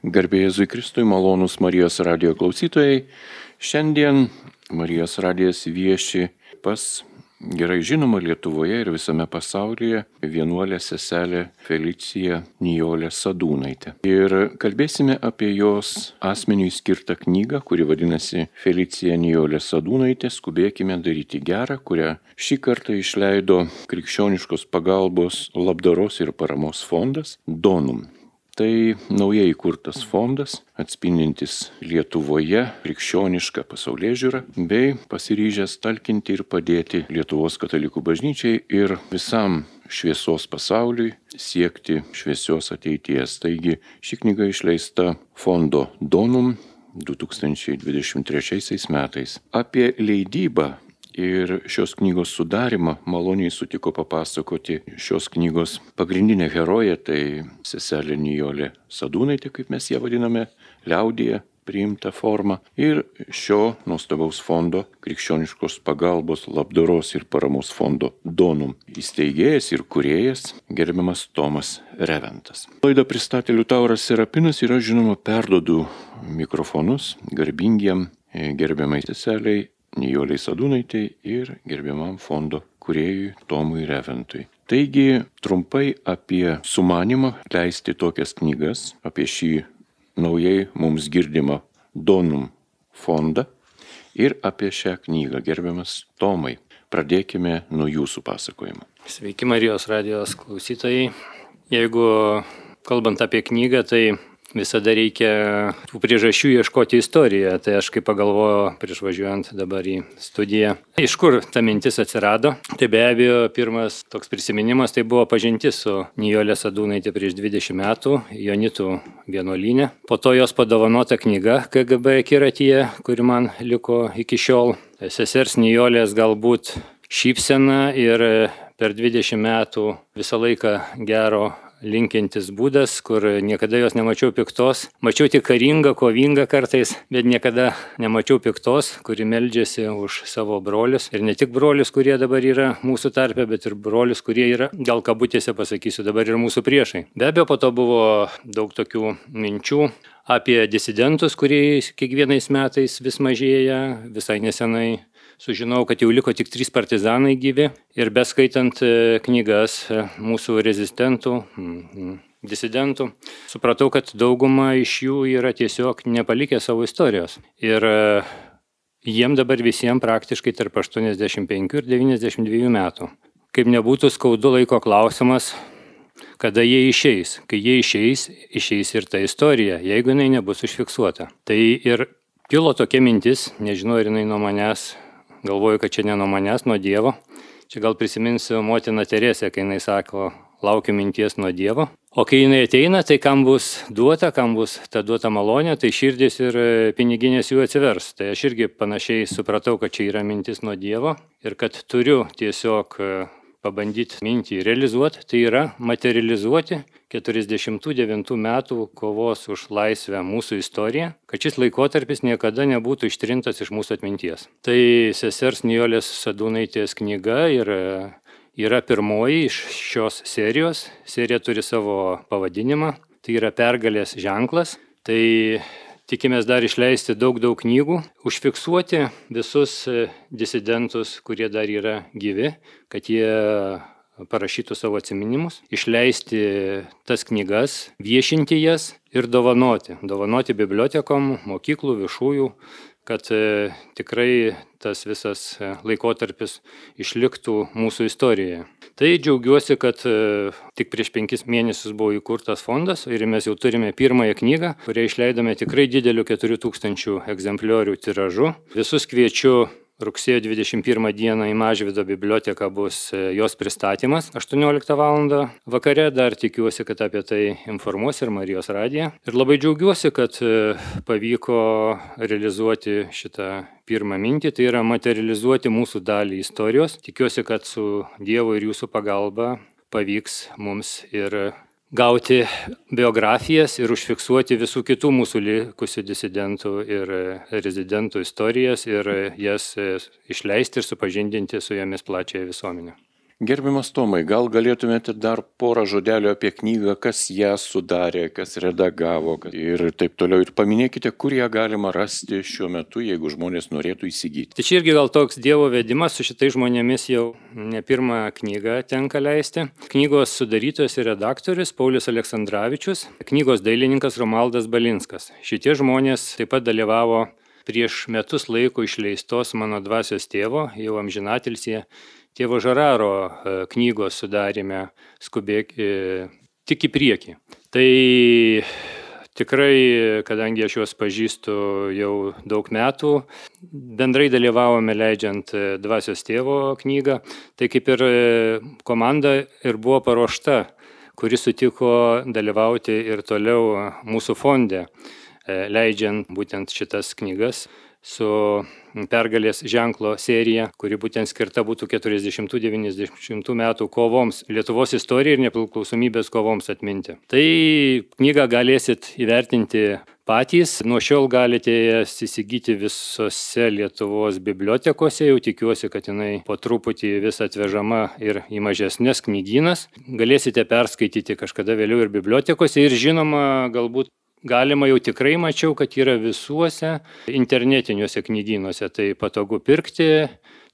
Garbėjai Jėzui Kristui, malonus Marijos radio klausytojai. Šiandien Marijos radijas vieši pas gerai žinoma Lietuvoje ir visame pasaulyje vienuolė seselė Felicija Nijolė Sadūnaitė. Ir kalbėsime apie jos asmeniui skirtą knygą, kuri vadinasi Felicija Nijolė Sadūnaitė, skubėkime daryti gerą, kurią šį kartą išleido Krikščioniškos pagalbos labdaros ir paramos fondas Donum. Tai naujai įkurtas fondas, atspindintis Lietuvoje krikščionišką pasaulyje žiūrą, bei pasiryžęs talkinti ir padėti Lietuvos katalikų bažnyčiai ir visam šviesos pasauliui siekti šviesios ateities. Taigi ši knyga išleista fondo Donum 2023 metais. Apie leidybą Ir šios knygos sudarimą maloniai sutiko papasakoti šios knygos pagrindinė herojė, tai seselė Nijolė Sadūnaitė, kaip mes ją vadiname, liaudėje priimta forma. Ir šio nuostabaus fondo, krikščioniškos pagalbos, labdaros ir paramos fondo Donum įsteigėjas ir kuriejas gerbiamas Tomas Reventas. Laidą pristatė Liutauras Serapinas ir aš žinoma perdodu mikrofonus garbingiam gerbiamai seseliai Nijoliai Sadūnaitai ir gerbiamam fondo kuriejui Tomui Reventui. Taigi trumpai apie sumanimą leisti tokias knygas, apie šį naujai mums girdimą Donum fondą ir apie šią knygą. Gerbiamas Tomai, pradėkime nuo jūsų pasakojimo. Sveiki Marijos radijos klausytojai. Jeigu kalbant apie knygą, tai visada reikia tų priežasčių ieškoti istorijoje. Tai aš kaip pagalvojau prieš važiuojant dabar į studiją, iš kur ta mintis atsirado. Tai be abejo, pirmas toks prisiminimas tai buvo pažintis su Nijolė Sadūnaitė prieš 20 metų Jonitų vienuolinė. Po to jos padovanota knyga KGB akiratyje, kuri man liko iki šiol. Sesers Nijolės galbūt šypsena ir per 20 metų visą laiką gero linkintis būdas, kur niekada jos nemačiau piktos. Mačiau tik karingą, kovingą kartais, bet niekada nemačiau piktos, kuri meldžiasi už savo brolius. Ir ne tik brolius, kurie dabar yra mūsų tarpe, bet ir brolius, kurie yra, gal kabutėse pasakysiu, dabar ir mūsų priešai. Be abejo, po to buvo daug tokių minčių apie disidentus, kurie kiekvienais metais vis mažėja. Visai nesenai sužinojau, kad jau liko tik trys partizanai gyvi ir beskaitant e, knygas e, mūsų rezistentų, disidentų, supratau, kad dauguma iš jų yra tiesiog nepalikę savo istorijos. Ir e, jiem dabar visiems praktiškai tarp 85 ir 92 metų. Kaip nebūtų skaudu laiko klausimas, kada jie išeis. Kai jie išeis, išeis ir ta istorija, jeigu jinai nebus užfiksuota. Tai ir kilo tokia mintis, nežinau, ar jinai nuo manęs galvoju, kad čia ne nuo manęs, nuo Dievo. Čia gal prisiminsiu motiną Teresę, kai jinai sako, laukiu minties nuo Dievo. O kai jinai ateina, tai kam bus duota, kam bus ta duota malonė, tai širdis ir e, piniginės jų atsivers. Tai aš irgi panašiai supratau, kad čia yra mintis nuo Dievo ir kad turiu tiesiog e, pabandyti mintį realizuoti, tai yra materializuoti 49 metų kovos už laisvę mūsų istoriją, kad šis laikotarpis niekada nebūtų ištrintas iš mūsų atminties. Tai sesers Nijolės Sadūnaitės knyga ir yra pirmoji iš šios serijos. Serija turi savo pavadinimą, tai yra pergalės ženklas. Tai tikimės dar išleisti daug, daug knygų, užfiksuoti visus disidentus, kurie dar yra gyvi, kad jie parašytų savo atminimus, išleisti tas knygas, viešinti jas ir dovanoti. Dovanoti bibliotekom, mokyklų, viešųjų, kad e, tikrai tas visas e, laikotarpis išliktų mūsų istorijoje. Tai džiaugiuosi, kad e, tik prieš penkis mėnesius buvo įkurtas fondas ir mes jau turime pirmąją knygą, kurią išleidome tikrai dideliu 4000 egzempliorių tiražu. Visus kviečiu Rugsėjo 21 dieną į Mažvido biblioteką bus e, jos pristatymas 18 val. vakare. Dar tikiuosi, kad apie tai informuos ir Marijos radija. Ir labai džiaugiuosi, kad e, pavyko realizuoti šitą pirmą mintį, tai yra materializuoti mūsų dalį istorijos. Tikiuosi, kad su Dievo ir jūsų pagalba pavyks mums ir gauti biografijas ir užfiksuoti visų kitų mūsų likusių disidentų ir rezidentų istorijas ir jas išleisti ir supažindinti su jomis plačiai visuomenė. Gerbiamas Tomai, gal galėtumėte dar porą žodelių apie knygą, kas ją sudarė, kas redagavo ir taip toliau. Ir paminėkite, kur ją galima rasti šiuo metu, jeigu žmonės norėtų įsigyti. Tai čia irgi gal toks Dievo vedimas, su šitais žmonėmis jau ne pirmą knygą tenka leisti. Knygos sudarytojas ir redaktorius Paulius Aleksandravičius, knygos dailininkas Romaldas Balinskas. Šitie žmonės taip pat dalyvavo prieš metus laiko išleistos mano dvasios tėvo, jau amžinatilsie tėvo Žararo e, knygos sudarime skubėk e, tik į priekį. Tai tikrai, kadangi aš juos pažįstu jau daug metų, bendrai dalyvavome leidžiant e, Dvasios tėvo knygą, tai kaip ir komanda ir buvo paruošta, kuri sutiko dalyvauti ir toliau mūsų fonde, leidžiant būtent šitas knygas su pergalės ženklo serija, kuri būtent skirta būtų 40-90 metų kovoms, Lietuvos istorijai ir nepriklausomybės kovoms atminti. Tai knygą galėsit įvertinti patys. Nuo šiol galite jas įsigyti visose Lietuvos bibliotekose. Jau tikiuosi, kad jinai po truputį vis atvežama ir į mažesnės knygynas. Galėsite perskaityti kažkada vėliau ir bibliotekose. Ir žinoma, galbūt Galima jau tikrai mačiau, kad yra visuose internetiniuose knygynuose, tai patogu pirkti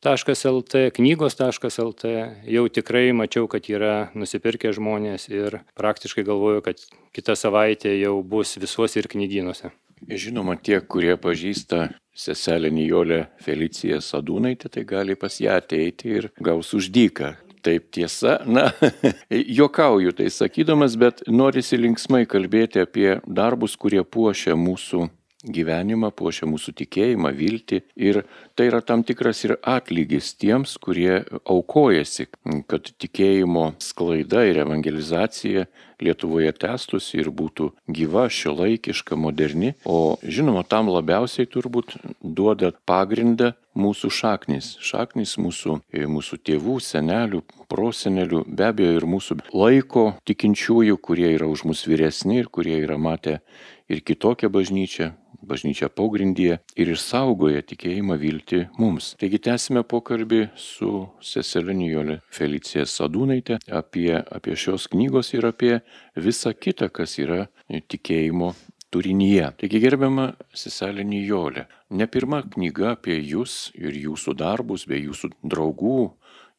.lt, knygos.lt, jau tikrai mačiau, kad yra nusipirkę žmonės ir praktiškai galvoju, kad kitą savaitę jau bus visuose ir knygynuose. Žinoma, tie, kurie pažįsta seselę Nijolę Feliciją Sadūnaitę, tai gali pas ją ateiti ir gaus uždyką taip tiesa. Na, juokauju tai sakydamas, bet norisi linksmai kalbėti apie darbus, kurie puošia mūsų gyvenimą, puošia mūsų tikėjimą, viltį. Ir tai yra tam tikras ir atlygis tiems, kurie aukojasi, kad tikėjimo sklaida ir evangelizacija Lietuvoje tęstųsi ir būtų gyva, šiuolaikiška, moderni, o žinoma, tam labiausiai turbūt duoda pagrindą mūsų šaknis, šaknis mūsų, e, mūsų tėvų, senelių, prosenelių, be abejo ir mūsų laiko tikinčiųjų, kurie yra už mus vyresni ir kurie yra matę ir kitokią bažnyčią, bažnyčia pogrindyje ir išsaugoja tikėjimą viltį mums. Taigi tęsime pokalbį su seselinijolė Felicija Sadūnaitė apie, apie šios knygos ir apie visą kitą, kas yra tikėjimo turinyje. Taigi gerbiama seselinijolė, ne pirma knyga apie jūs ir jūsų darbus bei jūsų draugų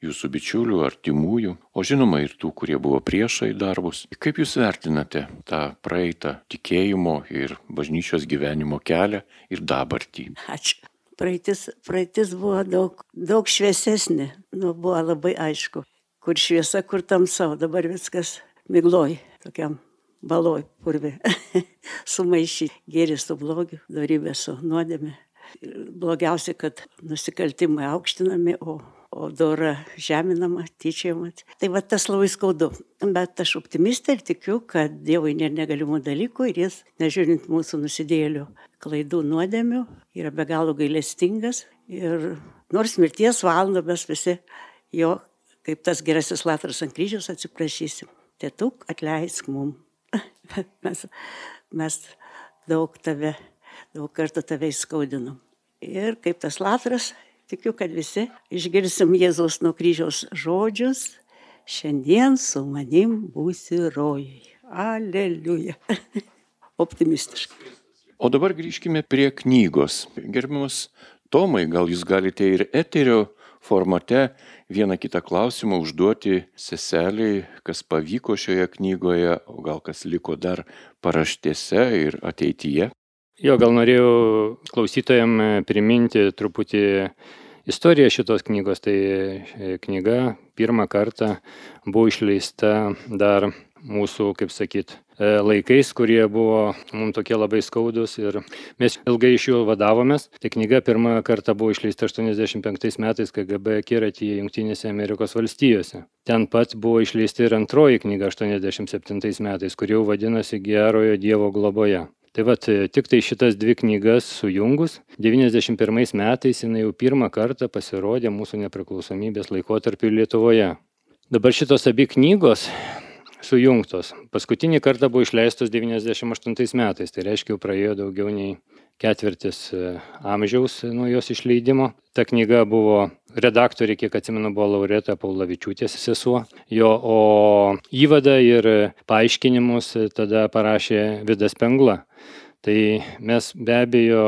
jūsų bičiulių, artimųjų, o žinoma ir tų, kurie buvo priešai darbus. Kaip jūs vertinate tą praeitą tikėjimo ir bažnyčios gyvenimo kelią ir dabartį? Ačiū. Praeitis, praeitis buvo daug, daug šviesesnė, nu, buvo labai aišku, kur šviesa, kur tamsa, o dabar viskas migloj, tokiam baloj purvi, sumaišyti gėrį su blogiu, darybė su nuodėme. Blogiausia, kad nusikaltimai aukštinami, o o dora žeminama, tyčiama. Tai va tas labai skaudu. Bet aš optimistė ir tikiu, kad Dievui nėra negalimų dalykų ir jis, nežiūrint mūsų nusidėlių klaidų nuodėmių, yra be galo gailestingas. Ir nors mirties valandą mes visi jo, kaip tas gerasis latras ant kryžiaus, atsiprašysim. Tėtuk, atleisk mum. mes, mes daug tave, daug kartų tave įskaudinom. Ir kaip tas latras Tikiu, kad visi išgirsim Jėzaus nuo kryžiaus žodžius. Šiandien su manim būsi rojui. Aleliuja. Optimistiškai. O dabar grįžkime prie knygos. Gerbiamas Tomai, gal jūs galite ir eterio formate vieną kitą klausimą užduoti seseliai, kas pavyko šioje knygoje, o gal kas liko dar paraštėse ir ateityje. Jo, gal norėjau klausytojam e, priminti truputį istoriją šitos knygos. Tai e, knyga pirmą kartą buvo išleista dar mūsų, kaip sakyt, e, laikais, kurie buvo mums tokie labai skaudus ir mes ilgai iš jų vadavomės. Tai knyga pirmą kartą buvo išleista 85 metais KGB akiratyje Junktinėse Amerikos valstijose. Ten pat buvo išleista ir antroji knyga 87 metais, kuri jau vadinasi Gerojo Dievo globoje. Tai vad, tik tai šitas dvi knygas sujungus, 91 metais jinai jau pirmą kartą pasirodė mūsų nepriklausomybės laikotarpiu Lietuvoje. Dabar šitos abi knygos sujungtos. Paskutinį kartą buvo išleistos 98 metais, tai reiškia jau praėjo daugiau nei ketvirtis e, amžiaus nuo jos išleidimo. Ta knyga buvo redaktorė, kiek atsimenu, buvo Laureta Paulavičiūtės sesuo. Jo, o įvadą ir paaiškinimus tada parašė Vidas Pengla. Tai mes be abejo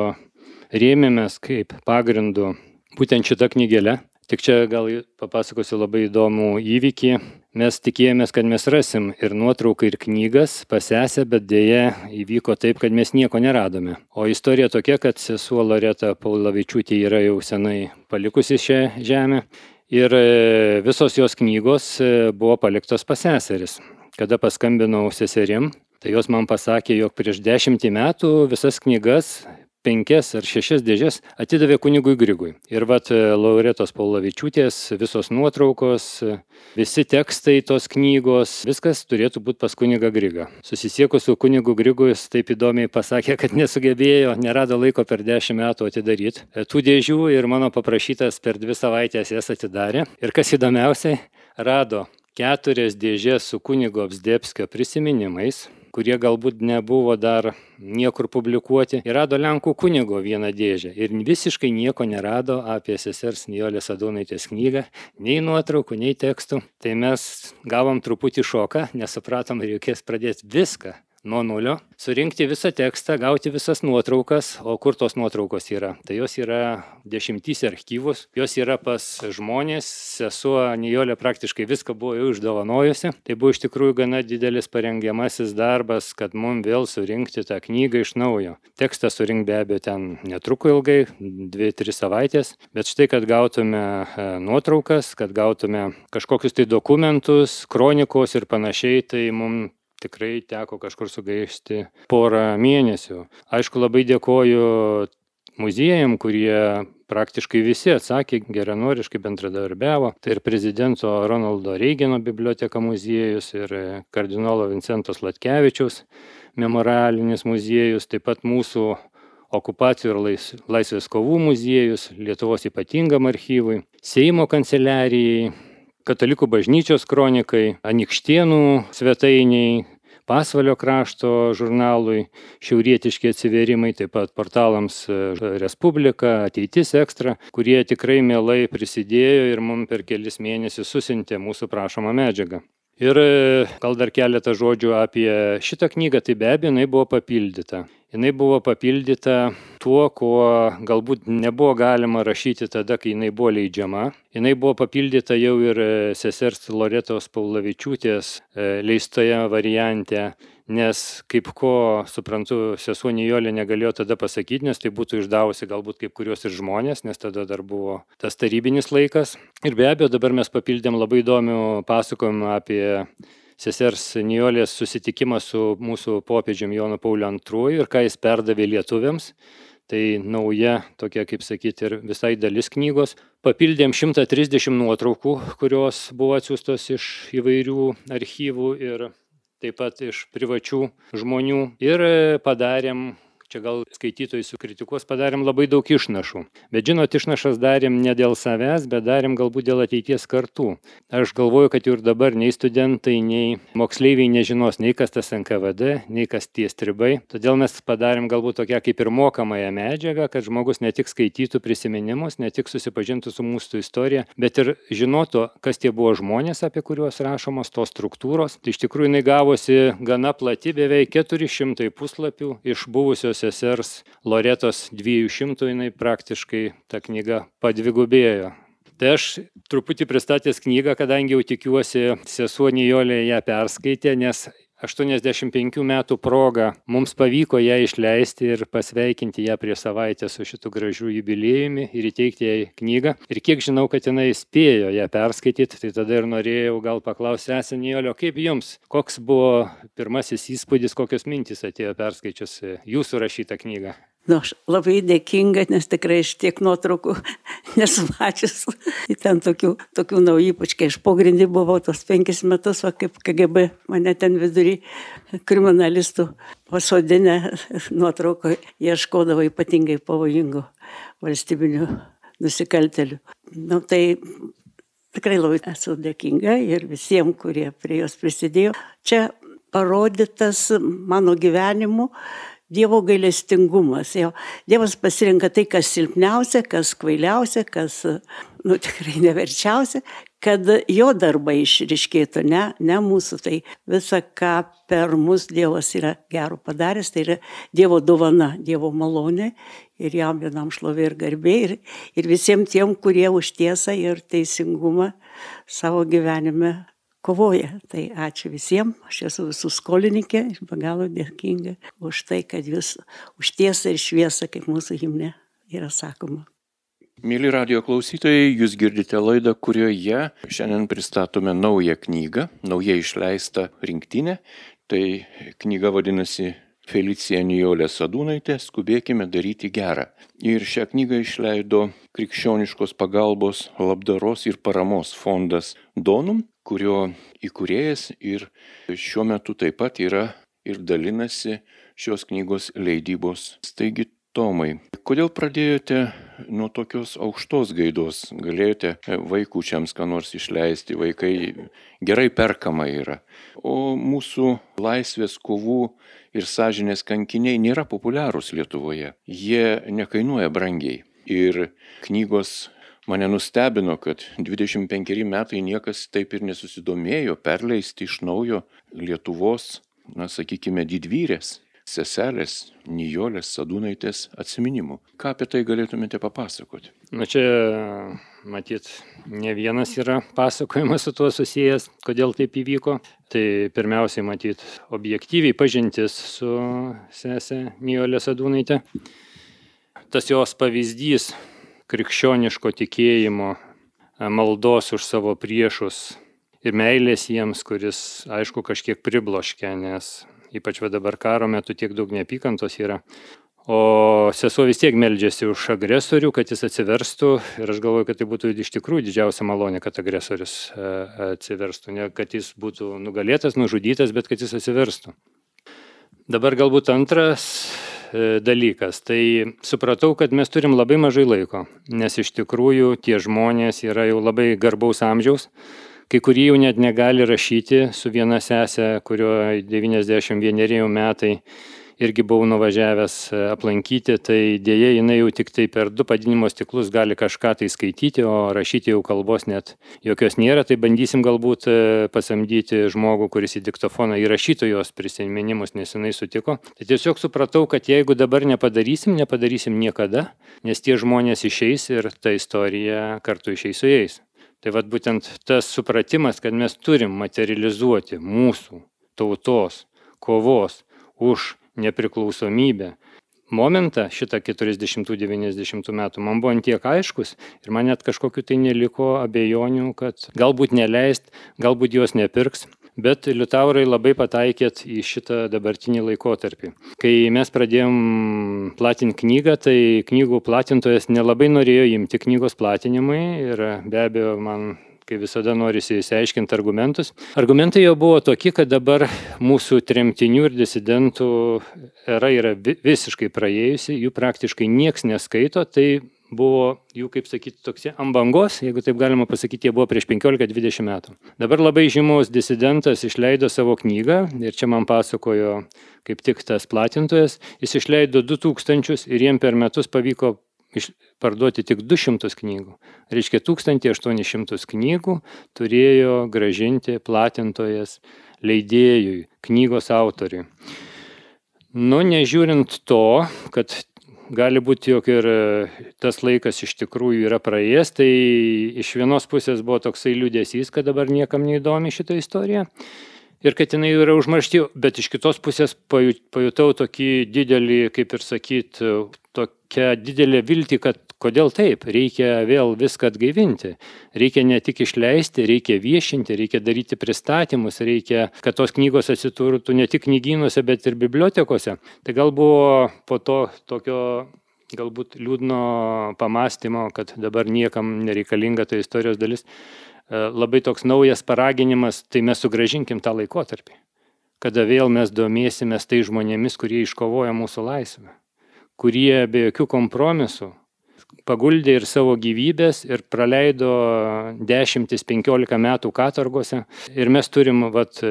rėmėmės kaip pagrindu būtent šitą knygelę. Tik čia gal papasakosiu labai įdomų įvykį. Mes tikėjomės, kad mes rasim ir nuotrauką, ir knygas pasesę, bet dėje įvyko taip, kad mes nieko neradome. O istorija tokia, kad sesuo Loreta Paulavičiūtė yra jau senai palikusi šią žemę ir e, visos jos knygos e, buvo paliktos paseseris. Kada paskambinau seserim, tai jos man pasakė, jog prieš dešimtį metų visas knygas penkias ar šešias dėžes atidavė kunigui Grigui. Ir vat e, Lauretos Paulavičiūtės visos nuotraukos, visi tekstai tos knygos, viskas turėtų būti pas kunigą Grigą. Susisiekus su kunigu Grigu jis taip įdomiai pasakė, kad nesugebėjo, nerado laiko per dešimt metų atidaryti tų dėžių ir mano paprašytas per dvi savaitės jas atidarė. Ir kas įdomiausiai, rado keturias dėžės su kunigo Apsdėpskio prisiminimais, kurie galbūt nebuvo dar niekur publikuoti. Ir rado Lenkų kunigo vieną dėžę ir visiškai nieko nerado apie sesers Nijolės Adonaitės knygą, nei nuotraukų, nei tekstų. Tai mes gavom truputį šoką, nesupratom, reikės pradėti viską nuo nulio, surinkti visą tekstą, gauti visas nuotraukas, o kur tos nuotraukos yra. Tai jos yra dešimtys archyvus, jos yra pas žmonės, sesuo Nijolė praktiškai viską buvo jau išdovanojusi. Tai buvo iš tikrųjų gana didelis parengiamasis darbas, kad mums vėl surinkti tą knygą iš naujo. Tekstą surinkti be abejo ten netruko ilgai, 2-3 savaitės, bet štai, kad gautume e, nuotraukas, kad gautume kažkokius tai dokumentus, kronikos ir panašiai, tai mums tikrai teko kažkur sugaišti porą mėnesių. Aišku, labai dėkoju muziejam, kurie praktiškai visi atsakė geranoriškai bendradarbiavo. Tai ir prezidento Ronaldo Reigino biblioteka muziejus, ir kardinolo Vincentos Latkevičiaus memorialinis muziejus, taip pat mūsų okupacijų ir lais, laisvės kovų muziejus, Lietuvos ypatingam archyvui, Seimo kanceliarijai, Katalikų bažnyčios kronikai, Anikštienų svetainiai, Pasvalio krašto žurnalui, šiaurietiški atsiverimai, taip pat portalams e, Respublika, Ateitis Ekstra, kurie tikrai mielai prisidėjo ir mums per kelis mėnesius susintė mūsų prašomą medžiagą. Ir e, gal dar keletą žodžių apie šitą knygą, tai be abejo, jinai buvo papildyta. Jinai buvo papildyta tuo, ko galbūt nebuvo galima rašyti tada, kai jinai buvo leidžiama. Jinai buvo papildyta jau ir e, sesers Loretos Paulavičiūtės e, leistoje variante nes kaip ko suprantu sesuo nijolė negalėjo tada pasakyti, nes tai būtų išdavusi galbūt kaip kurios ir žmonės, nes tada dar buvo tas tarybinis laikas. Ir be abejo dabar mes papildėm labai įdomių pasakojimų apie sesers Nijolės susitikimą su mūsų popiežiumi Jonu Pauliu II ir ką jis perdavė lietuviams. Tai nauja tokia, kaip sakyti, ir visai dalis knygos. Papildėm 130 nuotraukų, kurios buvo atsiųstos iš įvairių archyvų ir taip pat iš privačių žmonių ir padarėm čia gal skaitytojai sukritikuos, padarėm labai daug išnašų. Bet žinot, išnašas darėm ne dėl savęs, bet darėm galbūt dėl ateities kartų. Aš galvoju, kad jau ir dabar nei studentai, nei moksleiviai nežinos nei kas tas NKVD, nei kas tie stribai. Todėl mes padarėm galbūt tokią kaip ir mokamąją medžiagą, kad žmogus ne tik skaitytų prisiminimus, ne tik susipažintų su mūsų istorija, bet ir žinotų, kas tie buvo žmonės, apie kuriuos rašomos tos struktūros. Tai iš tikrųjų jinai gavosi gana plati, beveik 400 puslapių iš buvusios sesers Loretos 200 jinai praktiškai ta knyga padvigubėjo. Tai aš truputį pristatęs knygą, kadangi jau tikiuosi sesuo Nijolė ją perskaitė, nes 85 metų proga mums pavyko ją išleisti ir pasveikinti ją prie savaitę su šitu gražiu jubiliejumi ir įteikti jai knygą. Ir kiek žinau, kad jinai spėjo ją perskaityti, tai tada ir norėjau gal paklausti Esenijolio, kaip jums, koks buvo pirmasis įspūdis, kokios mintys atėjo perskaičius jūsų rašytą knygą. Nu, aš labai dėkinga, nes tikrai iš tiek nuotraukų nesu mačius. ten tokių, tokių naujų, ypač kai aš pogrindį buvau tos penkis metus, o kaip KGB mane ten vidury kriminalistų pasodinę nuotrauko ieškodavo ypatingai pavojingų valstybinių nusikaltelių. Nu, tai tikrai labai esu dėkinga ir visiems, kurie prie jos prisidėjo. Čia parodytas mano gyvenimu Dievo gailestingumas. Jo. Dievas pasirenka tai, kas silpniausia, kas kvailiausia, kas, nu, tikrai neverčiausia, kad jo darbai išriškėtų, ne, ne mūsų. Tai visa, ką per mus Dievas yra gero padaręs, tai yra Dievo dovana, Dievo malonė ir jam vienam šlovė ir garbė ir, ir visiems tiem, kurie už tiesą ir teisingumą savo gyvenime kovoja. Tai ačiū visiems, aš esu visų skolininkė ir be galo dėkinga už tai, kad jūs už tiesą ir šviesą, kaip mūsų himne yra sakoma. Mėly radio klausytojai, jūs girdite laidą, kurioje šiandien pristatome naują knygą, naujai išleistą rinktinę. Tai knyga vadinasi Felicija Nijolė Sadūnaitė, skubėkime daryti gerą. Ir šią knygą išleido Krikščioniškos pagalbos, labdaros ir paramos fondas Donum, kurio įkūrėjas ir šiuo metu taip pat yra ir dalinasi šios knygos leidybos. Taigi Tomai, kodėl pradėjote nuo tokios aukštos gaidos? Galėjote vaikučiams ką nors išleisti, vaikai gerai perkama yra. O mūsų laisvės kovų ir sąžinės kankiniai nėra populiarūs Lietuvoje. Jie nekainuoja brangiai. Ir knygos mane nustebino, kad 25 metai niekas taip ir nesusidomėjo perleisti iš naujo Lietuvos, na sakykime, didvyrės seselės Nijolės Sadūnaitės atminimų. Ką apie tai galėtumėte papasakoti? Na čia, matyt, ne vienas yra pasakojimas su tuo susijęs, kodėl taip įvyko. Tai pirmiausiai, matyt, objektyviai pažintis su sesė Nijolė Sadūnaitė. Tas jos pavyzdys krikščioniško tikėjimo, maldos už savo priešus ir meilės jiems, kuris, aišku, kažkiek pribloškia, nes ypač dabar karo metu tiek daug neapykantos yra. O sesuo vis tiek meldžiasi už agresorių, kad jis atsiverstų ir aš galvoju, kad tai būtų iš tikrųjų didžiausia malonė, kad agresorius e, atsiverstų, ne kad jis būtų nugalėtas, nužudytas, bet kad jis atsiverstų. Dabar galbūt antras e, dalykas. Tai supratau, kad mes turim labai mažai laiko, nes iš tikrųjų tie žmonės yra jau labai garbaus amžiaus, kai kurie jau net negali rašyti su viena sesė, kurio 91 metai irgi buvau nuvažiavęs e, aplankyti, tai dėja jinai jau tik tai per du padinimo stiklus gali kažką tai skaityti, o rašyti jau kalbos net jokios nėra, tai bandysim galbūt e, pasamdyti žmogų, kuris į diktofoną įrašytų jos prisiminimus, nes jinai sutiko. Tai tiesiog supratau, kad jeigu dabar nepadarysim, nepadarysim niekada, nes tie žmonės išeis ir ta istorija kartu išeis su jais. Tai vad būtent tas supratimas, kad mes turim materializuoti mūsų tautos kovos už nepriklausomybę. Momentą šitą 40-90 metų man buvo antiek aiškus ir man net kažkokiu tai neliko abejonių, kad galbūt neleist, galbūt jos nepirks, bet liutaurai labai pataikėt į šitą dabartinį laikotarpį. Kai mes pradėjom platinti knygą, tai knygų platintojas nelabai norėjo imti knygos platinimui ir be abejo man kai visada norisi įsiaiškinti argumentus. Argumentai jo buvo tokie, kad dabar mūsų tremtinių ir disidentų era yra visiškai praėjusi, jų praktiškai nieks neskaito, tai buvo jų, kaip sakyti, tokie ant bangos, jeigu taip galima pasakyti, jie buvo prieš 15-20 metų. Dabar labai žymus disidentas išleido savo knygą ir čia man pasakojo kaip tik tas platintojas, jis išleido 2000 ir jiem per metus pavyko parduoti tik 200 knygų. Reiškia, 1800 knygų turėjo gražinti platintojas leidėjui, knygos autoriui. Nu, nežiūrint to, kad gali būti, jog ir e, tas laikas iš tikrųjų yra praėjęs, tai iš vienos pusės buvo toksai liūdėsys, kad dabar niekam neįdomi šitą istoriją ir kad jinai yra užmaršti, bet iš kitos pusės pajutau tokį didelį, kaip ir sakyt, tokią didelę viltį, kad kodėl taip, reikia vėl viską atgaivinti. Reikia ne tik išleisti, reikia viešinti, reikia daryti pristatymus, reikia, kad tos knygos atsiturtų ne tik knygynuose, bet ir bibliotekose. Tai gal buvo po to tokio galbūt liūdno pamastymo, kad dabar niekam nereikalinga ta istorijos dalis, e, labai toks naujas paraginimas, tai mes sugražinkim tą laikotarpį. Kada vėl mes domėsimės tai žmonėmis, kurie iškovoja mūsų laisvę kurie be jokių kompromisų paguldė ir savo gyvybės ir praleido 10-15 metų katorgose. Ir mes turim vat,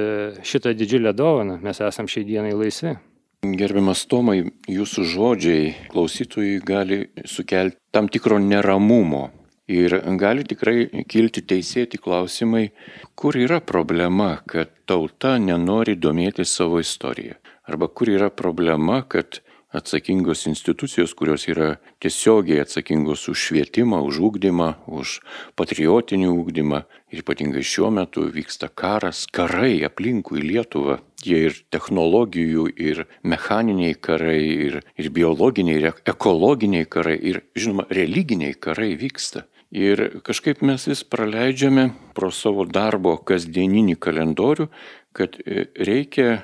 šitą didžiulę dovaną, mes esam šiai dienai laisvi. Gerbiamas Tomai, jūsų žodžiai klausytojui gali sukelti tam tikro neramumo. Ir gali tikrai kilti teisėti klausimai, kur yra problema, kad tauta nenori domėti savo istoriją. Arba kur yra problema, kad atsakingos institucijos, kurios yra tiesiogiai atsakingos už švietimą, už ūkdymą, už patriotinį ūkdymą. Ir ypatingai šiuo metu vyksta karas, karai aplinkui Lietuvą. Jie ir technologijų, ir mechaniniai karai, ir, ir biologiniai, ir ekologiniai karai, ir, žinoma, religiniai karai vyksta. Ir kažkaip mes vis praleidžiame pro savo darbo kasdieninį kalendorių, kad e, reikia,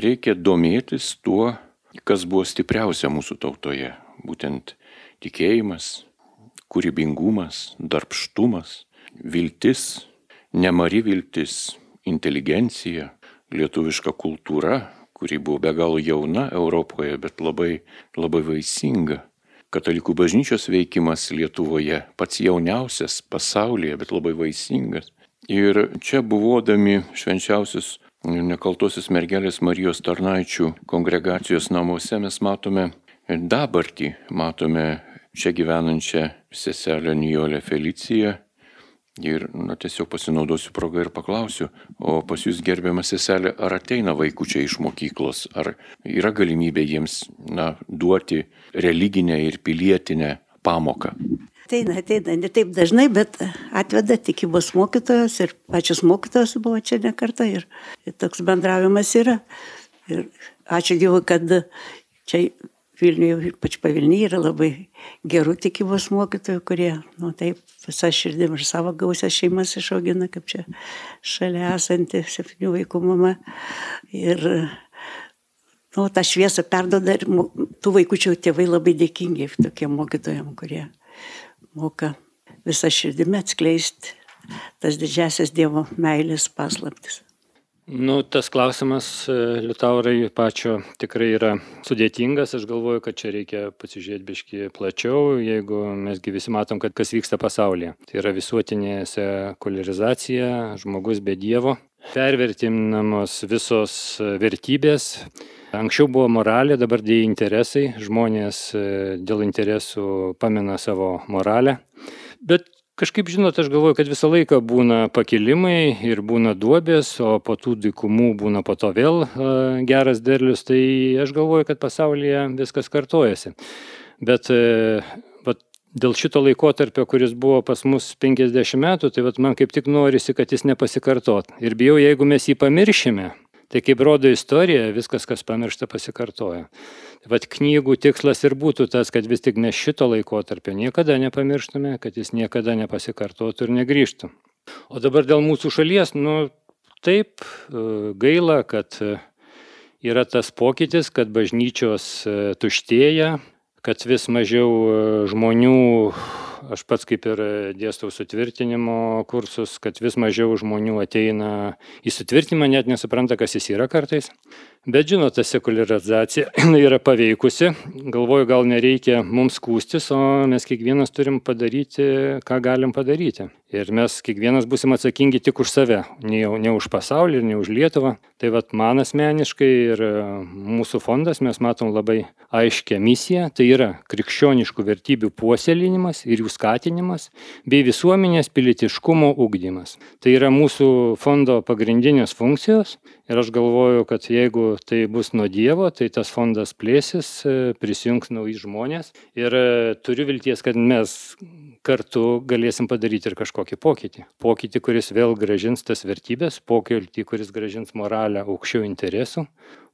reikia domėtis tuo, kas buvo stipriausia mūsų tautoje. Būtent tikėjimas, kūrybingumas, darbštumas, viltis, nemari viltis, inteligencija, lietuviška kultūra, kuri buvo be galo jauna Europoje, bet labai, labai vaisinga katalikų bažnyčios veikimas Lietuvoje, pats jauniausias pasaulyje, bet labai vaisingas. Ir čia buvodami švenčiausius nekaltosios mergelės Marijos tarnaičių kongregacijos namuose mes matome dabartį, matome čia gyvenančią seselę Nijolę Feliciją, Ir na, tiesiog pasinaudosiu progą ir paklausiu, o pas jūs gerbiamas seselė, ar ateina vaikučiai iš mokyklos, ar yra galimybė jiems na, duoti religinę ir pilietinę pamoką? Ateina, ateina, ne taip dažnai, bet atveda tikybos mokytojas ir pačios mokytojas buvo čia ne kartą ir, ir toks bendravimas yra. Ir ačiū Dievui, kad čia Vilniuje, ypač pavilnyje, yra labai gerų tikybos mokytojų, kurie, nu taip, visą širdim ir savo gausias šeimas išaugina, kaip čia šalia esanti septynių vaikų mama. Ir, nu, tą šviesą perdoda ir tų vaikųčių tėvai labai dėkingi tokiem mokytojam, kurie moka visą širdimi atskleisti tas didžiasias Dievo meilės paslaptis. Nu, tas klausimas, e, Liutaurai, pačio tikrai yra sudėtingas. Aš galvoju, kad čia reikia pasižiūrėti biški plačiau, jeigu mesgi visi matom, kad kas vyksta pasaulyje. Tai yra visuotinė sekularizacija, žmogus be Dievo, pervertinamos visos vertybės. Anksčiau buvo moralė, dabar dėja interesai. Žmonės e, dėl interesų pamina savo moralę. Bet Kažkaip, žinot, aš galvoju, kad visą laiką būna pakilimai ir būna duobės, o po tų dykumų būna po to vėl uh, geras derlius, tai aš galvoju, kad pasaulyje viskas kartojasi. Bet dėl šito laikotarpio, kuris buvo pas mus 50 metų, tai vat, man kaip tik norisi, kad jis nepasikartot. Ir bijau, jeigu mes jį pamiršime, Tai kaip rodo istorija, viskas, kas pamiršta, pasikartoja. Tai vad knygų tikslas ir būtų tas, kad vis tik mes šito laiko tarp niekada nepamirštume, kad jis niekada nepasikartotų ir negrįžtų. O dabar dėl mūsų šalies, nu taip, e, gaila, kad e, yra tas pokytis, kad bažnyčios e, tuštėja, kad vis mažiau žmonių aš pats kaip ir dėstau sutvirtinimo kursus, kad vis mažiau žmonių ateina į sutvirtinimą, net nesupranta, kas jis yra kartais. Bet žinot, ta sekularizacija yra paveikusi, galvoju, gal nereikia mums skūstis, o mes kiekvienas turim padaryti, ką galim padaryti. Ir mes kiekvienas busim atsakingi tik už save, ne, ne už pasaulį ne už Lietuvą. Tai vad man asmeniškai ir mūsų fondas mes matom labai aiškę misiją, tai yra krikščioniškų vertybių puoselinimas ir jų skatinimas bei visuomenės pilietiškumo ugdymas. Tai yra mūsų fondo pagrindinės funkcijos Ir aš galvoju, kad jeigu tai bus nuo Dievo, tai tas fondas plėsis, e, prisijungs nauji žmonės. Ir e, turiu vilties, kad mes kartu galėsim padaryti ir kažkokį pokytį. Pokytį, kuris vėl gražins tas vertybės, pokytį, kuris gražins moralę aukščiau interesų.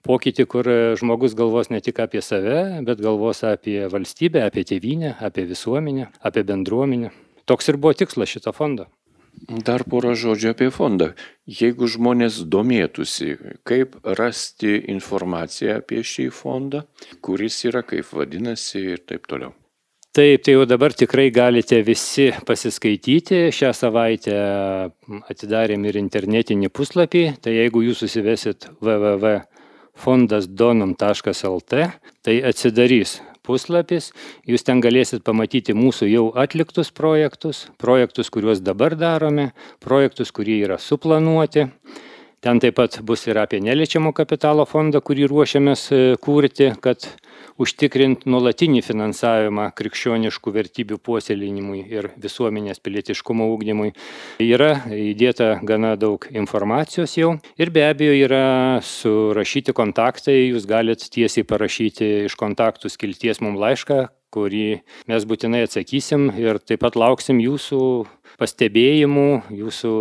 Pokytį, kur e, žmogus galvos ne tik apie save, bet galvos apie valstybę, apie tėvynę, apie visuomenę, apie bendruomenę. Toks ir buvo tikslas šito fondo. Dar porą žodžių apie fondą. Jeigu žmonės domėtųsi, kaip rasti informaciją apie šį fondą, kuris yra, kaip vadinasi ir taip toliau. Taip, tai jau dabar tikrai galite visi pasiskaityti. Šią savaitę atidarėm ir internetinį puslapį. Tai jeigu jūs susivesit www.fondasdonum.lt, tai atsidarys puslapis, jūs ten galėsit pamatyti mūsų jau atliktus projektus, projektus, kuriuos dabar darome, projektus, kurie yra suplanuoti. Ten taip pat bus ir apie neliečiamo kapitalo fondą, kurį ruošiamės e, kurti, kad užtikrint nuolatinį finansavimą krikščioniškų vertybių puoselinimui ir visuomenės pilietiškumo ūkdymui. Yra įdėta gana daug informacijos jau ir be abejo yra surašyti kontaktai, jūs galite tiesiai parašyti iš kontaktų skilties mums laišką, kurį mes būtinai atsakysim ir taip pat lauksim jūsų pastebėjimų, jūsų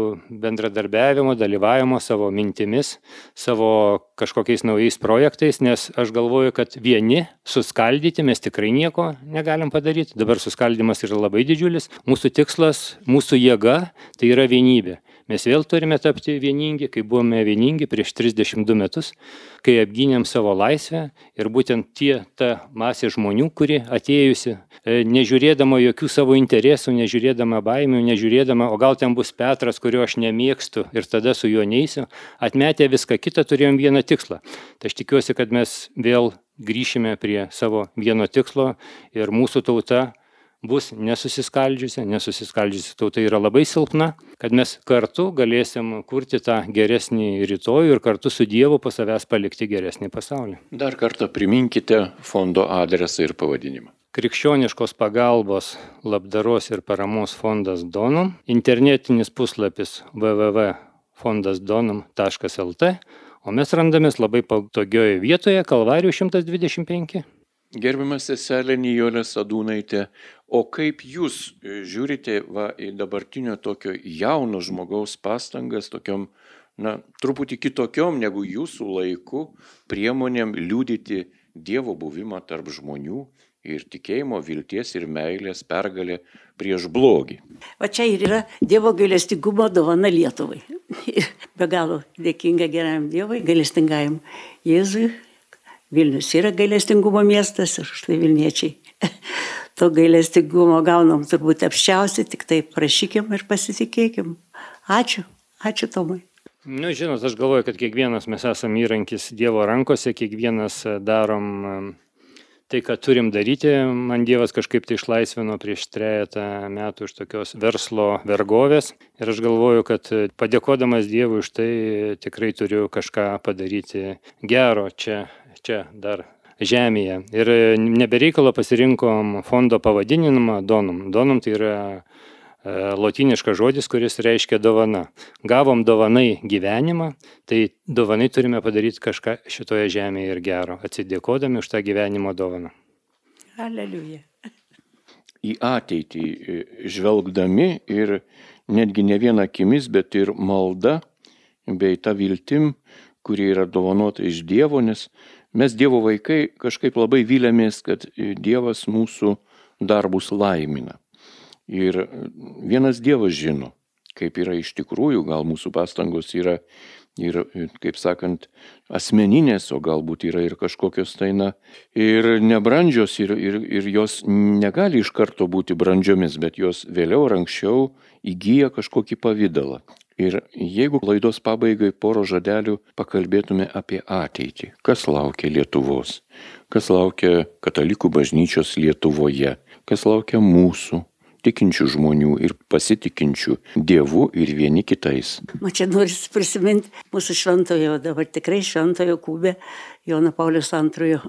bendradarbiavimo, dalyvavimo savo mintimis, savo kažkokiais naujais projektais, nes aš galvoju, kad vieni suskaldyti mes tikrai nieko negalim padaryti. Dabar suskaldimas yra labai didžiulis. Mūsų tikslas, mūsų jėga tai yra vienybė. Mes vėl turime tapti vieningi, kai buvome vieningi prieš 32 metus, kai apgynėm savo laisvę ir būtent tie, ta masė žmonių, kuri atėjusi, e, nežiūrėdama jokių savo interesų, nežiūrėdama baimių, nežiūrėdama, o gal ten bus Petras, kurio aš nemėgstu ir tada su juo neįsiu, atmetę viską kitą turėjom vieną tikslą. Tai aš tikiuosi, kad mes vėl grįšime prie savo vieno tikslo ir mūsų tauta bus nesusiskaldžiusi, nesusiskaldžiusi tauta yra labai silpna, kad mes kartu galėsim kurti tą geresnį rytojų ir kartu su Dievu po savęs palikti geresnį pasaulį. Dar kartą priminkite fondo adresą ir pavadinimą. Krikščioniškos pagalbos labdaros ir paramos fondas Donum, internetinis puslapis www.fondasdonum.lt, o mes randamės labai patogioje vietoje Kalvarijų 125. Gerbiamas seselė Nijolė Sadūnaitė, o kaip jūs e, žiūrite va, į dabartinio tokio jauno žmogaus pastangas, tokiom, na, truputį kitokiom negu jūsų laiku, priemonėm liūdyti Dievo buvimą tarp žmonių ir tikėjimo, vilties ir meilės pergalė prieš blogį. O čia ir yra Dievo gailestingumo dovana Lietuvai. Be galo dėkinga geram Dievui, gailestingajam Jėzui Vilnius yra gailestingumo miestas ir štai Vilniečiai. To gailestingumo gaunam turbūt apščiausiai, tik tai prašykim ir pasitikėkim. Ačiū, ačiū Tomai. Nu, žinot, aš galvoju, kad kiekvienas mes esame įrankis Dievo rankose, kiekvienas e, darom e, tai, ką turim daryti. Man Dievas kažkaip tai išlaisvino prieš trejata metų iš tokios verslo vergovės. Ir aš galvoju, kad padėkodamas Dievui už tai tikrai turiu kažką padaryti gero čia čia dar žemėje. Ir nebereikalo pasirinkom fondo pavadinimą Donum. Donum tai yra e, lotiniškas žodis, kuris reiškia dovana. Gavom dovanai gyvenimą, tai dovanai turime padaryti kažką šitoje žemėje ir gero, atsidėkodami už tą gyvenimo dovaną. Aleliuja. Į ateitį e, žvelgdami ir netgi ne viena akimis, bet ir malda bei ta viltim, kuri yra dovanota iš Dievo, nes Mes Dievo vaikai kažkaip labai vilėmės, kad Dievas mūsų darbus laimina. Ir vienas Dievas žino, kaip yra iš tikrųjų, gal mūsų pastangos yra ir, kaip sakant, asmeninės, o galbūt yra ir kažkokios taina ir nebrandžios ir, ir, ir jos negali iš karto būti brandžiomis, bet jos vėliau ar anksčiau įgyja kažkokį pavydalą. Ir jeigu laidos pabaigai poro žodelių pakalbėtume apie ateitį, kas laukia Lietuvos, kas laukia katalikų bažnyčios Lietuvoje, kas laukia mūsų, tikinčių žmonių ir pasitikinčių Dievu ir vieni kitais. Man čia norisi prisiminti mūsų šventojo, dabar tikrai šventojo kūbė, Jono Paulius II,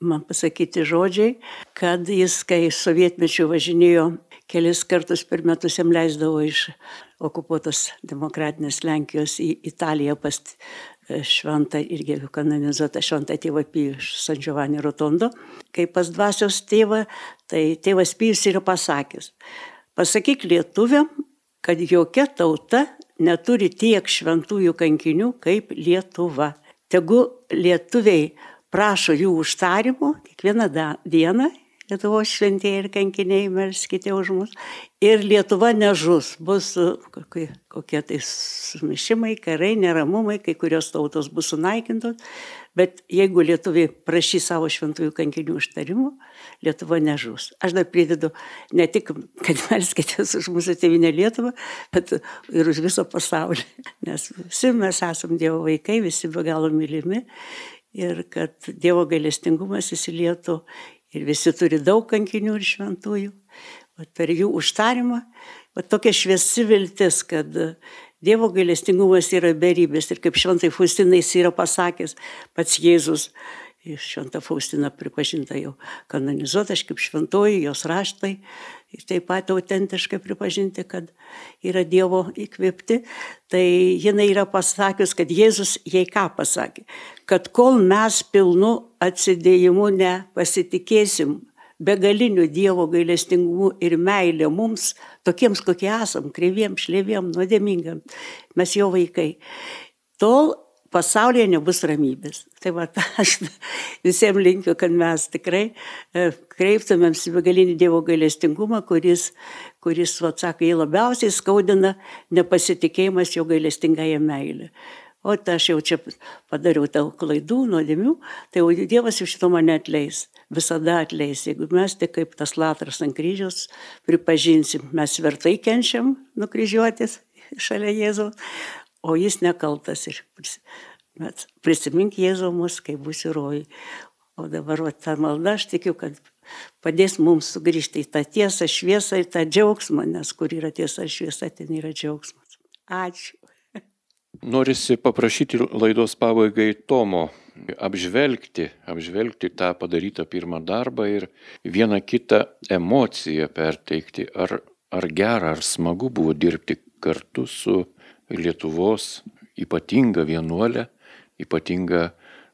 man pasakyti žodžiai, kad jis, kai sovietmečių važinėjo kelis kartus per metus jam leisdavo iš okupuotos demokratinės Lenkijos į Italiją pas šventą irgi kanonizuotą šventą tėvą Pijų iš San Giovanni Rotondo. Kai pas dvasios tėvą, tai tėvas Pijus yra pasakęs, pasakyk lietuviam, kad jokia tauta neturi tiek šventųjų kankinių kaip Lietuva. Tegu lietuviai prašo jų užtarimo kiekvieną dieną Lietuvos šventieji ir kankiniai melskite už mus. Ir Lietuva nežus, bus kokie, kokie tai sumišimai, karai, neramumai, kai kurios tautos bus sunaikintos. Bet jeigu lietuviai prašys savo šventųjų kankinių užtarimų, Lietuva nežus. Aš dar pridedu ne tik, kad melskitės už mūsų tėvinę Lietuvą, bet ir už viso pasaulį. Nes visi mes esame Dievo vaikai, visi be galo mylimi. Ir kad Dievo gailestingumas įsilietų ir visi turi daug kankinių ir šventųjų. O per jų užtarimą, o tokia šviesi viltis, kad Dievo gailestingumas yra beribės ir kaip šventai Faustinais yra pasakęs pats Jėzus, šventą Faustiną pripažinta jau kanonizuota, aš kaip šventoji, jos raštai, taip pat autentiškai pripažinti, kad yra Dievo įkvėpti, tai jinai yra pasakius, kad Jėzus jai ką pasakė, kad kol mes pilnu atsidėjimu nepasitikėsim begaliniu Dievo gailestingumu ir meilė mums, tokiems kokie esam, kreiviem, šlėviem, nuodėmingam, mes jo vaikai. Tol pasaulyje nebus ramybės. Tai va, aš visiems linkiu, kad mes tikrai e, kreiptumėms į begalinį Dievo gailestingumą, kuris, kuris, va, sako, jį labiausiai skaudina nepasitikėjimas jo gailestingąją meilę. O tai aš jau čia padariau daug klaidų, nuodėmių, tai jau Dievas iš šito mane atleis visada atleis. Jeigu mes tik kaip tas latras ant kryžiaus pripažinsim, mes vertai kenčiam nukryžiuotis šalia Jėzaus, o jis nekaltas ir prisimink Jėzų mus, kai būsi rojai. O dabar va, ta malda, aš tikiu, kad padės mums sugrįžti į tą tiesą, šviesą, į tą džiaugsmą, nes kur yra tiesa šviesa, ten yra džiaugsmas. Ačiū. Norisi paprašyti laidos pabaigai Tomo apžvelgti, apžvelgti tą padarytą pirmą darbą ir vieną kitą emociją perteikti. Ar, ar gera, ar smagu buvo dirbti kartu su Lietuvos ypatinga vienuolė, ypatinga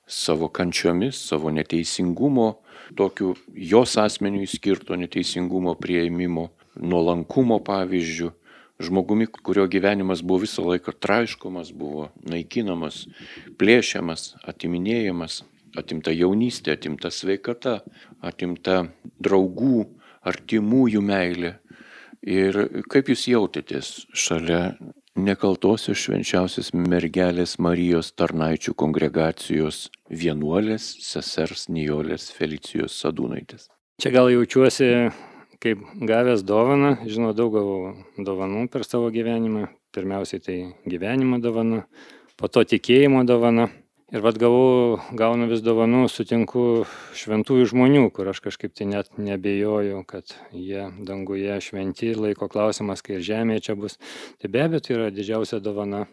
savo kančiomis, savo neteisingumo, tokiu jos asmeniui skirto neteisingumo prieimimo, nuolankumo pavyzdžių žmogumi, kurio gyvenimas buvo visą laiką traiškomas, buvo naikinamas, plėšiamas, atiminėjamas, atimta jaunystė, atimta sveikata, atimta draugų, artimųjų meilė. Ir kaip jūs jautėtės šalia nekaltosios švenčiausios mergelės Marijos tarnaičių kongregacijos vienuolės sesers Nijolės Felicijos Sadūnaitės? Čia gal jaučiuosi kaip gavęs dovaną, žinau, daug gavau dovanų per savo gyvenimą. Pirmiausiai tai gyvenimo dovana, po to tikėjimo dovana. Ir vad gavau, gaunu vis dovanų, sutinku šventųjų žmonių, kur aš kažkaip tai net nebejoju, kad jie danguje šventi, laiko klausimas, kai ir žemėje čia bus. Tai be abejo, tai yra didžiausia dovana,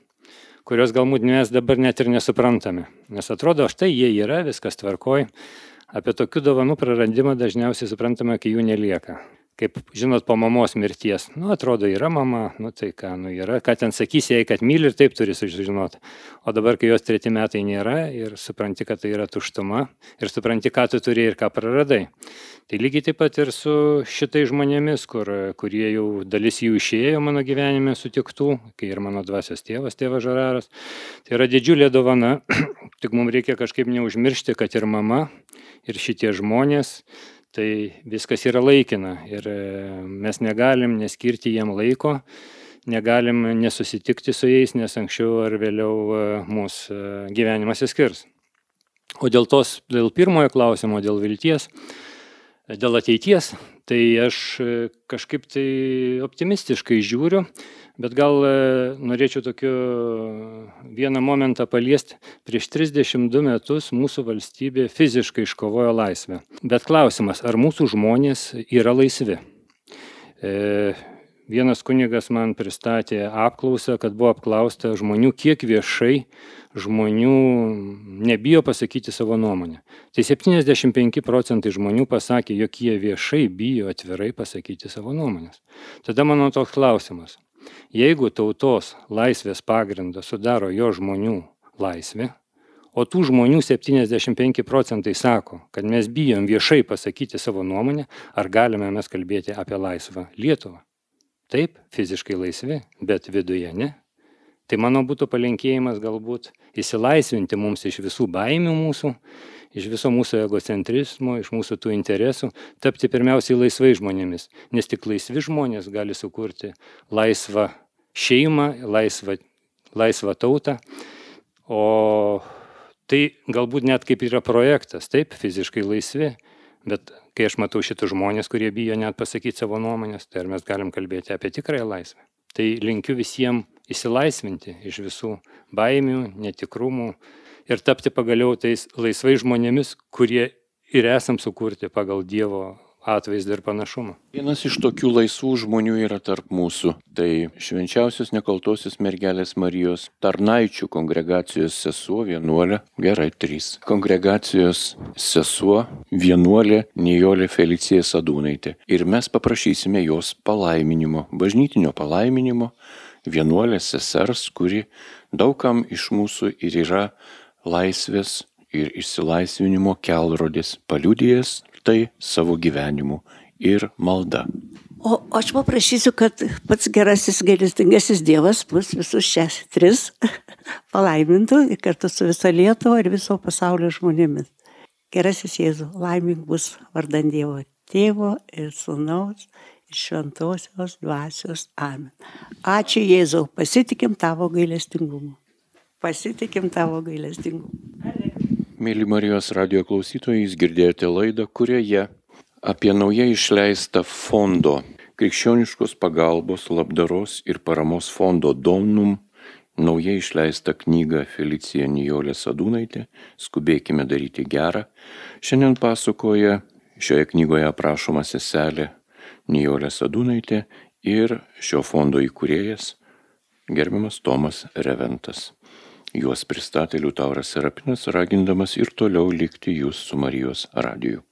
kurios galbūt mes dabar net ir nesuprantame. Nes atrodo, štai jie yra, viskas tvarkoj, Apie tokių dovanų praradimą dažniausiai suprantame, kai jų nelieka. Kaip žinot, po mamos mirties, nu, atrodo, yra mama, nu, tai ką, nu, yra, ką ten sakys jai, kad myli ir taip turi sužinoti. O dabar, kai jos treti metai nėra ir supranti, kad tai yra tuštuma ir supranti, ką tu turi ir ką praradai. Tai lygiai taip pat ir su šitai žmonėmis, kur, kurie jau dalis jų išėjo mano gyvenime sutiktų, kai ir mano dvasios tėvas, tėvas Žararas. Tai yra didžiulė dovana, tik mums reikia kažkaip neužmiršti, kad ir mama ir šitie žmonės, tai viskas yra laikina ir e, mes negalim neskirti jiem laiko, negalim nesusitikti su jais, nes anksčiau ar vėliau e, mūsų e, gyvenimas įskirs. O dėl tos, dėl pirmojo klausimo, dėl vilties, dėl ateities, tai aš kažkaip tai optimistiškai žiūriu, Bet gal e, norėčiau tokiu vieną momentą paliesti. Prieš 32 metus mūsų valstybė fiziškai iškovojo laisvę. Bet klausimas, ar mūsų žmonės yra laisvi? E, vienas kunigas man pristatė apklausą, kad buvo apklausta žmonių, kiek viešai žmonių nebijo pasakyti savo nuomonę. Tai 75 procentai žmonių pasakė, jog jie viešai bijo atvirai pasakyti savo nuomonės. Tada mano toks klausimas, Jeigu tautos laisvės pagrindą sudaro jo žmonių laisvė, o tų žmonių 75 procentai sako, kad mes bijom viešai pasakyti savo nuomonę, ar galime mes kalbėti apie laisvą Lietuvą? Taip, fiziškai laisvi, bet viduje ne. Tai mano būtų palinkėjimas galbūt įsilaisvinti mums iš visų baimių mūsų, iš viso mūsų egocentrizmo, iš mūsų tų interesų, tapti pirmiausiai laisvai žmonėmis, nes tik laisvi žmonės gali sukurti laisvą šeimą, laisvą, laisvą tautą. O tai galbūt net kaip yra projektas, taip, fiziškai laisvi, bet kai aš matau šitus žmonės, kurie bijo net pasakyti savo nuomonės, tai ar mes galim kalbėti apie tikrąją laisvę. Tai linkiu visiems įsilaisvinti iš visų baimių, netikrumų, ir tapti pagaliau tais laisvai žmonėmis, kurie ir esam sukurti pagal Dievo atvaizdą ir panašumą. Vienas iš tokių laisvų žmonių yra tarp mūsų. Tai švenčiausios nekaltosios mergelės Marijos tarnaičių kongregacijos sesuo vienuolė, gerai, trys. Kongregacijos sesuo vienuolė Nijolė Felicija Sadūnaitė. Ir mes paprašysime jos palaiminimo, bažnytinio palaiminimo, vienuolės sesers, kuri daugam iš mūsų ir yra laisvės ir išsilaisvinimo kelrodis, paliudėjęs tai savo gyvenimu ir malda. O aš paprašysiu, kad pats gerasis gailestingasis Dievas mus visus šias tris palaimintų kartu su visa Lietuva ir viso pasaulio žmonėmis. Gerasis Jėzus, laimink bus vardant Dievo tėvo ir sunaus ir šventosios dvasios. Amen. Ačiū Jėzau, pasitikim tavo gailestingumu. Pasitikim tavo gailestingumu. Mėly Marijos radio klausytojai, jūs girdėjote laidą, kurioje apie naujai išleistą fondo krikščioniškos pagalbos, labdaros ir paramos fondo Donum naujai išleistą knygą Felicija Nijolė Sadūnaitė Skubėkime daryti gerą. Šiandien pasakoja šioje knygoje aprašoma seselė Nijolė Sadūnaitė ir šio fondo įkūrėjas gerbiamas Tomas Reventas. Juos pristatė Liutauras Serapinas, ragindamas ir toliau likti jūs su Marijos radiju.